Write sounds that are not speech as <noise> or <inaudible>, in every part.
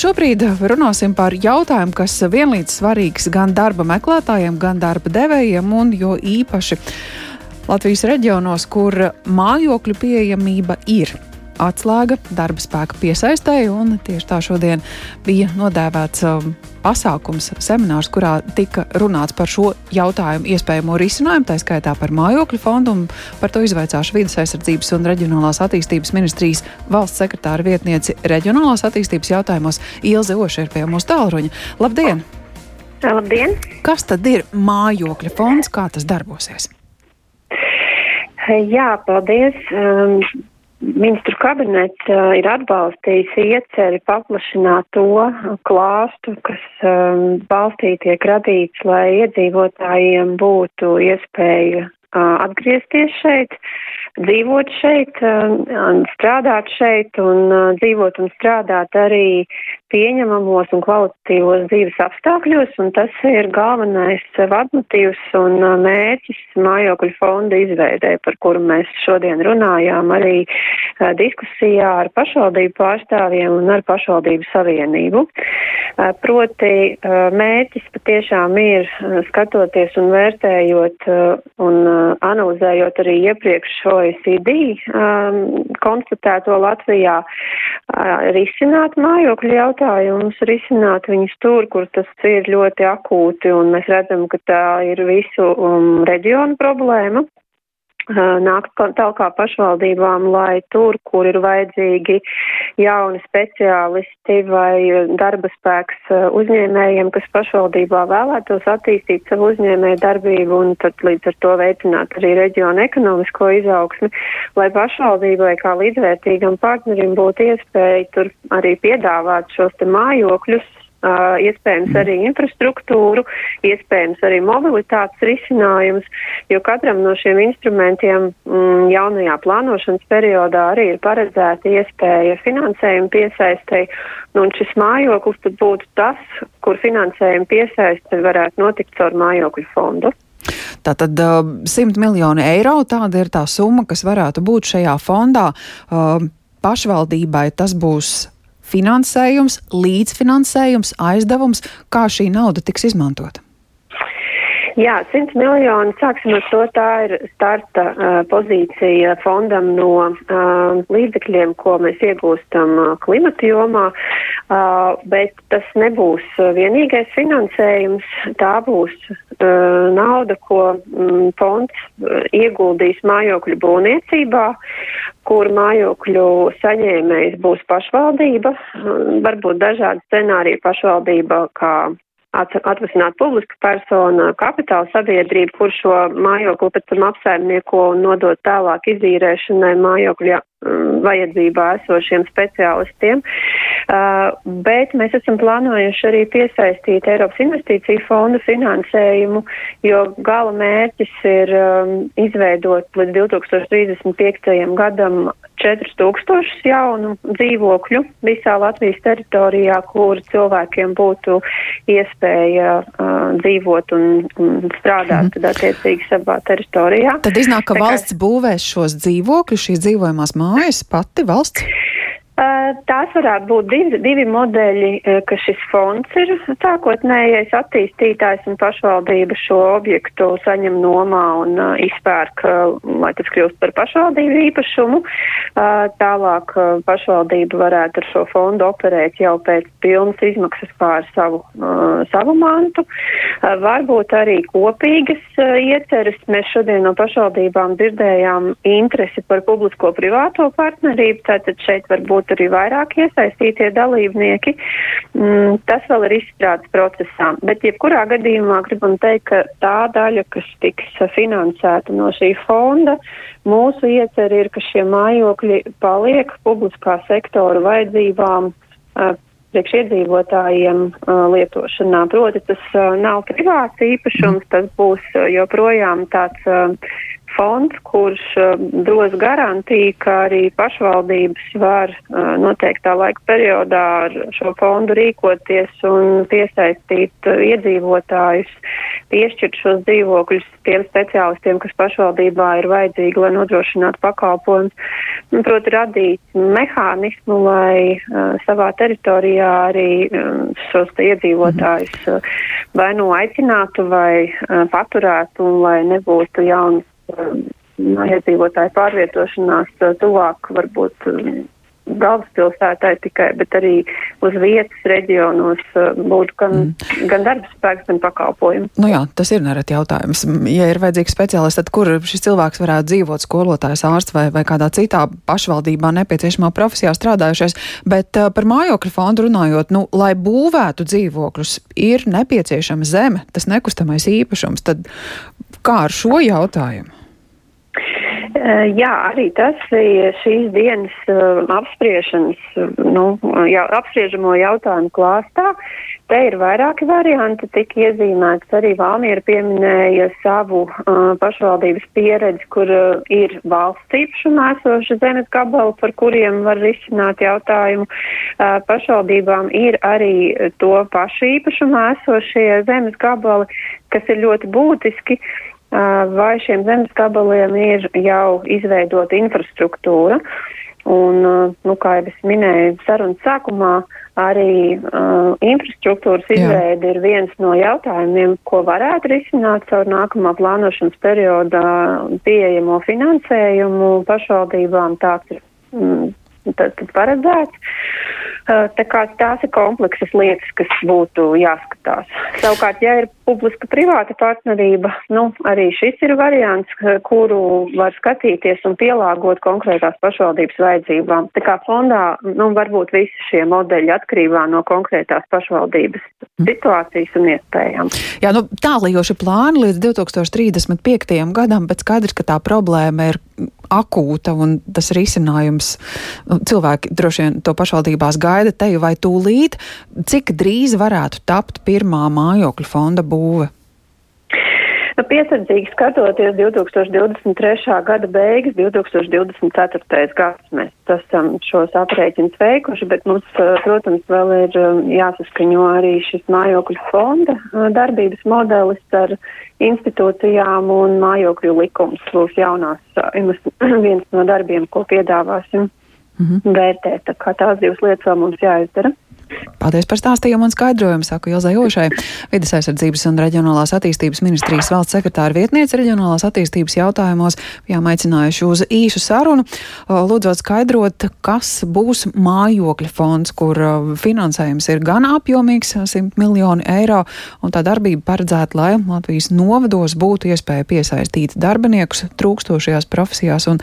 Šobrīd runāsim par jautājumu, kas vienlīdz svarīgs gan darba meklētājiem, gan darba devējiem, un jo īpaši Latvijas reģionos, kur mājokļu pieejamība ir atslēga darba spēka piesaistēji, un tieši tā šodien bija nodēvēts um, pasākums, seminārs, kurā tika runāts par šo jautājumu iespējamo risinājumu, tā skaitā par mājokļu fondu, un par to izvaicāšu vidas aizsardzības un reģionālās attīstības ministrijas valsts sekretāra vietnieci reģionālās attīstības jautājumos Ilze Oša ir pie mūsu tālruņa. Labdien! Labdien! Kas tad ir mājokļa fonds, kā tas darbosies? Jā, paldies. Ministru kabinets uh, ir atbalstījis ieceri paplašināt to klāstu, kas um, valstī tiek radīts, lai iedzīvotājiem būtu iespēja uh, atgriezties šeit, dzīvot šeit, uh, strādāt šeit un uh, dzīvot un strādāt arī pieņemamos un kvalitatīvos dzīves apstākļos, un tas ir galvenais vadmotīvs un mērķis mājokļu fonda izveidē, par kuru mēs šodien runājām arī diskusijā ar pašvaldību pārstāvjiem un ar pašvaldību savienību. Proti mērķis patiešām ir skatoties un vērtējot un analizējot arī iepriekš OECD konstatēto Latvijā, risināt mājokļu jautājumu jautājumus risināt viņus tur, kur tas ir ļoti akūti, un mēs redzam, ka tā ir visu um, reģionu problēma. Uh, nākt tālāk pašvaldībām, lai tur, kur ir vajadzīgi jauni speciālisti vai darba spēks uh, uzņēmējiem, kas pašvaldībā vēlētos attīstīt savu uzņēmēju darbību un tad līdz ar to veicināt arī reģionu ekonomisko izaugsmi, lai pašvaldībai kā līdzvērtīgam partnerim būtu iespēja tur arī piedāvāt šos te mājokļus iespējams arī infrastruktūru, iespējams arī mobilitātes risinājumus, jo katram no šiem instrumentiem mm, jaunajā plānošanas periodā arī ir paredzēta iespēja finansējuma piesaistei, nu, un šis mājoklis tad būtu tas, kur finansējuma piesaiste varētu notikt caur mājokļu fondu. Tātad 100 miljoni eiro tāda ir tā summa, kas varētu būt šajā fondā. Pašvaldībai tas būs finansējums, līdzfinansējums, aizdevums, kā šī nauda tiks izmantota? Jā, 100 miljoni, sāksim ar to, tā ir starta uh, pozīcija fondam no uh, līdzekļiem, ko mēs iegūstam uh, klimata jomā, uh, bet tas nebūs vienīgais finansējums, tā būs uh, nauda, ko mm, fonds uh, ieguldīs mājokļu būvniecībā, kur mājokļu saņēmējs būs pašvaldība, uh, varbūt dažādi scenāriji pašvaldība, kā atvasināt publiska persona, kapitāla sabiedrība, kur šo mājokli pēc tam apsaimnieko un nodot tālāk izīrēšanai mājokļu mm, vajadzībā esošiem speciālistiem. Uh, bet mēs esam plānojuši arī piesaistīt Eiropas investīciju fonda finansējumu, jo gala mērķis ir um, izveidot līdz 2035. gadam 4000 jaunu dzīvokļu visā Latvijas teritorijā, kur cilvēkiem būtu iespēja uh, dzīvot un, un strādāt mm. tad attiecīgi savā teritorijā. Tad iznāk, ka Tā valsts kā... būvēs šos dzīvokļus, šīs dzīvojamās mājas pati valsts? Tās varētu būt divi, divi modeļi, ka šis fonds ir sākotnējais attīstītājs un pašvaldība šo objektu saņem nomā un izpērk, lai tas kļūst par pašvaldību īpašumu. Tālāk pašvaldība varētu ar šo fondu operēt jau pēc pilnas izmaksas pār savu, savu mantu. Varbūt arī kopīgas ieceres. Mēs šodien no pašvaldībām dzirdējām interesi par publisko-privāto partnerību, tātad šeit varbūt būtu arī vairāk iesaistītie dalībnieki. Mm, tas vēl ir izstrādes procesā. Bet jebkurā gadījumā gribam teikt, ka tā daļa, kas tiks finansēta no šī fonda, mūsu ieceri ir, ka šie mājokļi paliek publiskā sektora vajadzībām priekš iedzīvotājiem uh, lietošanā. Proti, tas uh, nav privāts īpašums, tas būs uh, joprojām tāds fonds, kurš uh, dos garantiju, ka arī pašvaldības var uh, noteiktā laika periodā ar šo fondu rīkoties un piesaistīt uh, iedzīvotājus, piešķirt šos dzīvokļus tiem speciālistiem, kas pašvaldībā ir vajadzīgi, lai nodrošinātu pakalpojumus. Proti, radīt mehānismu, lai uh, savā teritorijā arī um, šos iedzīvotājus uh, vai nu aicinātu vai uh, paturētu un lai nebūtu jaunas iedzīvotāju pārvietošanās tuvāk varbūt galvaspilsētai tikai, bet arī uz vietas reģionos būtu gan, mm. gan darba spēks, gan pakalpojumi. Nu jā, tas ir nereti jautājums. Ja ir vajadzīgs speciālists, tad kur šis cilvēks varētu dzīvot, skolotājs, ārsts vai, vai kādā citā pašvaldībā nepieciešamā profesijā strādājušais. Bet uh, par mājokļu fondu runājot, nu, lai būvētu dzīvokļus, ir nepieciešama zeme, tas nekustamais īpašums. Tad kā ar šo jautājumu? Jā, arī tas ir šīs dienas uh, apspriešanas, nu, jā, apspriežamo jautājumu klāstā. Te ir vairāki varianti, tik iezīmēts arī Valmiera pieminēja savu uh, pašvaldības pieredzi, kur uh, ir valsts īpašumā esoša zemes gabali, par kuriem var risināt jautājumu. Uh, pašvaldībām ir arī to pašu īpašumā esošie zemes gabali, kas ir ļoti būtiski. Uh, vai šiem zemes gabaliem ir jau izveidota infrastruktūra. Un, nu, kā jau es minēju, sarunas sākumā arī uh, infrastruktūras izveide ir viens no jautājumiem, ko varētu risināt caur nākamā plānošanas periodā pieejamo finansējumu pašvaldībām. Tāds ir mm, tad, tad paredzēts. Tā kā tās ir kompleksas lietas, kas būtu jāskatās. Savukārt, ja ir publiska privāta partnerība, nu, arī šis ir variants, kuru var skatīties un pielāgot konkrētās pašvaldības vajadzībām. Tā kā fondā, nu, varbūt visi šie modeļi atkarībā no konkrētās pašvaldības situācijas un iespējām. Jā, nu, tālajoši plāni līdz 2035. gadam, bet skaidrs, ka tā problēma ir akūta un tas risinājums nu, cilvēki droši vien to pašvaldībās gaida te vai tūlīt. Cik drīz varētu tapt pirmā mājokļu fonda būve? Nu, piesardzīgi skatoties 2023. gada beigas, 2024. gads mēs esam šos aprēķinus veikuši, bet mums, protams, vēl ir jāsaskaņo arī šis mājokļu fonda darbības modelis ar institūcijām un mājokļu likums būs jaunās, <clears throat> viens no darbiem, ko piedāvāsim -hmm. vērtēt. Tā kā tās divas lietas vēl mums jāizdara. Paldies par stāstījumu un skaidrojumu, saku Ilzai Ošai. Vides aizsardzības un reģionālās attīstības ministrijas valsts sekretāra vietniece reģionālās attīstības jautājumos bijām aicinājuši uz īsu sarunu, lūdzot skaidrot, kas būs mājokļa fonds, kur finansējums ir gan apjomīgs, 100 miljoni eiro, un tā darbība paredzēta, lai Latvijas novados būtu iespēja piesaistīt darbiniekus trūkstošajās profesijās, un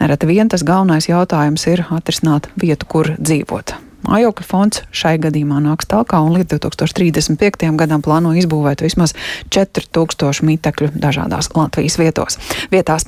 nereti vien tas galvenais jautājums ir atrisināt vietu, kur dzīvot. Mājokļu fonds šai gadījumā nāks tālāk, un līdz 2035. gadam plāno izbūvēt vismaz 4000 mitekļu dažādās Latvijas vietos, vietās.